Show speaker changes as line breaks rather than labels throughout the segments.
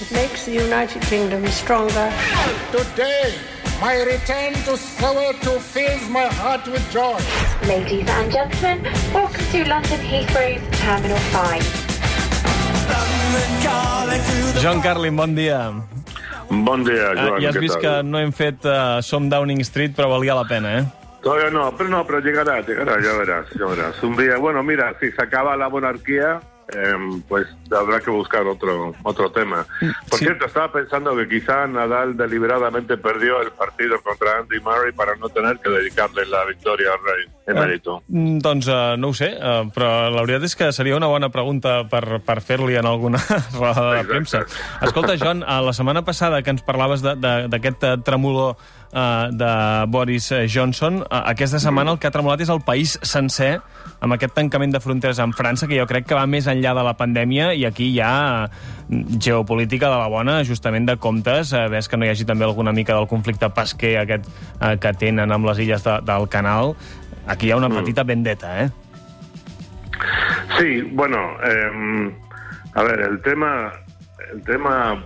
It makes the United Kingdom stronger.
Today, my return to Soweto fills my heart with joy.
Ladies and gentlemen, welcome to London Heathrow's Terminal 5.
John Carlin, bon dia.
Bon dia,
Ah,
Joan.
ja has
¿qué
vist
tal?
que no hem fet uh, Som Downing Street, però valia la pena, eh?
Todavía no, pero no, pero llegará, llegará, ya verás, ya verás. Un día, bueno, mira, si se acaba la monarquía, em, pues habrá que buscar otro otro tema. Por
Sí.
cierto, estaba pensando que quizá Nadal deliberadamente perdió el partido contra Andy Murray para no tener que dedicarle la victoria al rey emérito.
Mm, Doncs uh, no ho sé, uh, però la veritat és que seria una bona pregunta per, per fer-li en alguna roda de premsa. Escolta, John, uh, la setmana passada que ens parlaves d'aquest uh, tremolor uh, de Boris eh, Johnson, uh, aquesta setmana el que ha tremolat és el país sencer amb aquest tancament de fronteres amb França, que jo crec que va més enllà de la pandèmia, i aquí hi ha uh, geopolítica de la bona, ajustament de comptes, ves que no hi hagi també alguna mica del conflicte pesquer aquest que tenen amb les illes de, del canal. Aquí hi ha una petita vendetta, eh?
Sí, bueno, em, a ver, el tema, el tema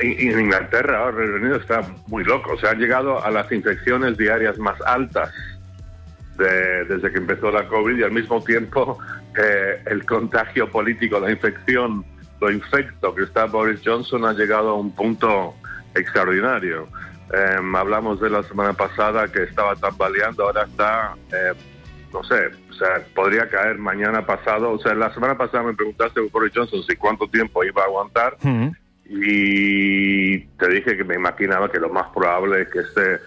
en Inglaterra, ahora el Reino Unido está muy loco. O sea, han llegado a las infecciones diarias más altas de- desde que empezó la COVID y al mismo tiempo eh, el contagio político, la infección, lo infecto que está Boris Johnson ha llegado a un punto extraordinario. Em, hablamos de la semana pasada que estaba tambaleando, ahora está, eh, no sé, o sea, podría caer mañana pasado. O sea, la semana pasada me preguntaste Boris Johnson si cuánto tiempo iba a aguantar. Y te dije que me imaginaba que lo más probable es que este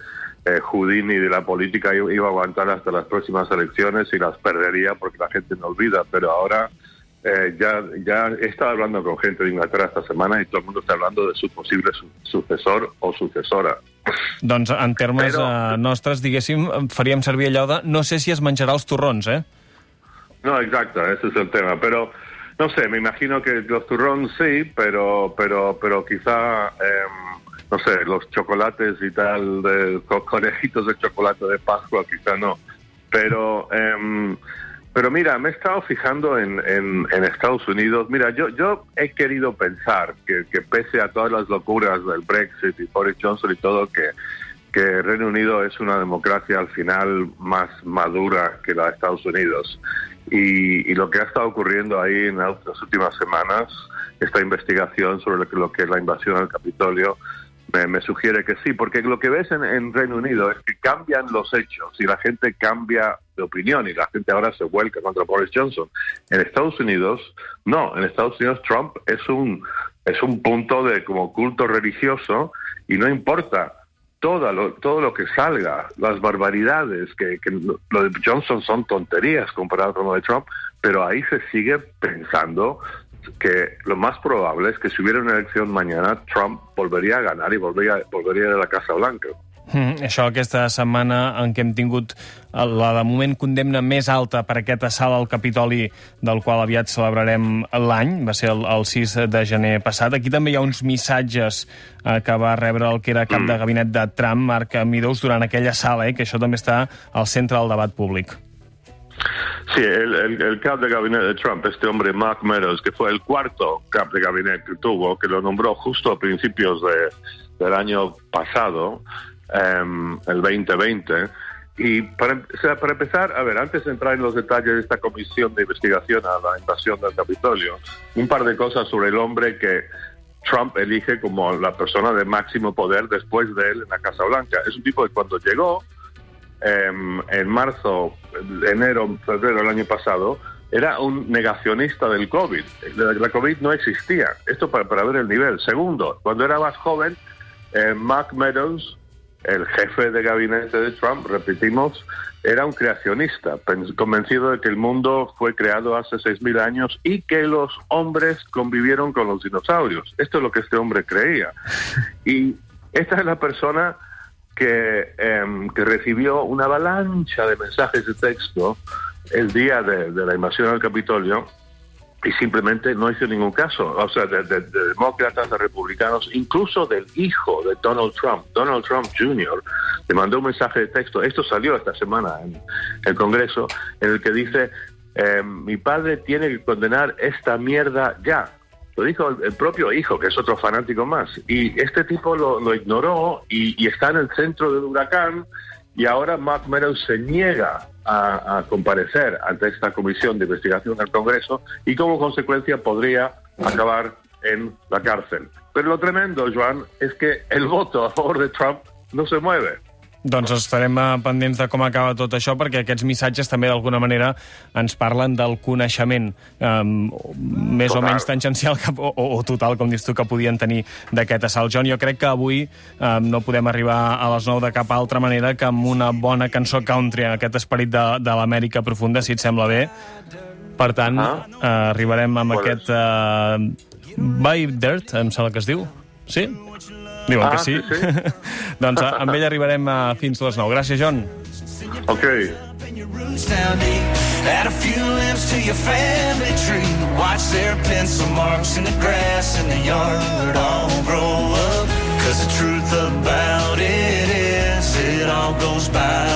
eh, Houdini de la política iba a aguantar hasta las próximas elecciones y las perdería porque la gente no olvida, pero ahora eh, ya, ya he estado hablando con gente de Inglaterra esta semana y todo el mundo está hablando de su posible su- sucesor o sucesora.
Doncs en termes
Però-
uh, nostres, diguéssim, faríem servir allò de no sé si es menjarà els torrons, eh?
No, exacto, ese es el tema. Pero no sé, me imagino que los turrón sí, pero pero pero quizá em, no sé, los chocolates y tal, de co- conejitos de chocolate de Pascua, quizá no. Pero em, pero mira, me he estado fijando en, en, en Estados Unidos. Mira, yo yo he querido pensar que, pese a todas las locuras del Brexit y Boris Johnson y todo, que que Reino Unido es una democracia al final más madura que la de Estados Unidos. Y, y lo que ha estado ocurriendo ahí en las las últimas semanas, esta investigación sobre lo que, lo que es la invasión al Capitolio, me, sugiere que sí, porque lo que ves en, en Reino Unido es que cambian los hechos y la gente cambia de opinión y la gente ahora se vuelca contra Boris Johnson. En Estados Unidos, no, en Estados Unidos Trump es un, es un punto de como culto religioso y no importa todo lo, todo lo que salga, las barbaridades, que, que lo de Johnson son tonterías comparado con lo de Trump, pero ahí se sigue pensando que lo más probable es que si hubiera una elección mañana, Trump volvería a ganar y volvería, volvería a la Casa Blanca.
Mm, això aquesta setmana en què hem tingut eh, la de moment condemna més alta per aquest assalt al Capitoli del qual aviat celebrarem l'any, va ser el, el 6 de gener passat. Aquí també hi ha uns missatges eh, que va rebre el que era cap de gabinet de Trump, Marc Meadows, durant aquella sala, eh, que això també està al centre del debat públic.
Sí, el, el, el cap de gabinete de Trump, este hombre Mark Meadows, que fue el cuarto cap de gabinete que tuvo, que lo nombró justo a principios de, del año pasado, em, el 2020. Y para, o sea, para empezar, a ver, antes de entrar en los detalles de esta comisión de investigación a la invasión del Capitolio, un par de cosas sobre el hombre que Trump elige como la persona de máximo poder después de él en la Casa Blanca. Es un tipo que cuando llegó, en marzo, enero, febrero del año pasado, era un negacionista del COVID. La, COVID no existía. Esto para, para ver el nivel. Segundo, cuando era más joven, eh, Mark Meadows, el jefe de gabinete de Trump, repetimos, era un creacionista, convencido de que el mundo fue creado hace 6.000 años y que los hombres convivieron con los dinosaurios. Esto es lo que este hombre creía. Y esta es la persona que, em, que recibió una avalancha de mensajes de texto el día de, de la invasión al Capitolio y simplemente no hizo ningún caso, o sea, de, de- de demócratas, de republicanos, incluso del hijo de Donald Trump, Donald Trump Jr., le mandó un mensaje de texto, esto salió esta semana en el Congreso, en el que dice, eh, mi padre tiene que condenar esta mierda ya. Lo dijo el, propio hijo, que es otro fanático más. Y este tipo lo, lo ignoró y, y está en el centro del huracán y ahora Mark Meadows se niega a, a comparecer ante esta comisión de investigación del Congreso y como consecuencia podría acabar en la cárcel. Pero lo tremendo, Joan, es que el voto a favor de Trump no se mueve.
Doncs estarem eh, pendents de com acaba tot això, perquè aquests missatges també d'alguna manera ens parlen del coneixement um, més
Total.
o menys tangencial que, o, o, o total, com dius tu, que podien tenir d'aquest assalt. John, jo crec que avui um, no podem arribar a les 9 de cap altra manera que amb una bona cançó country, aquest esperit de, de l'Amèrica profunda, si et sembla bé. Per tant,
Ah.
uh, arribarem amb
bé.
aquest uh, By Dirt, em sembla que es diu. Sí? Diuen
Ah,
que sí.
sí, sí.
doncs amb ell arribarem uh, fins les 9. Gràcies, John.
Ok.
Add a few limbs to your family tree. Watch their pencil marks in the grass in the yard all grow up. Cause the truth about it is, it all goes by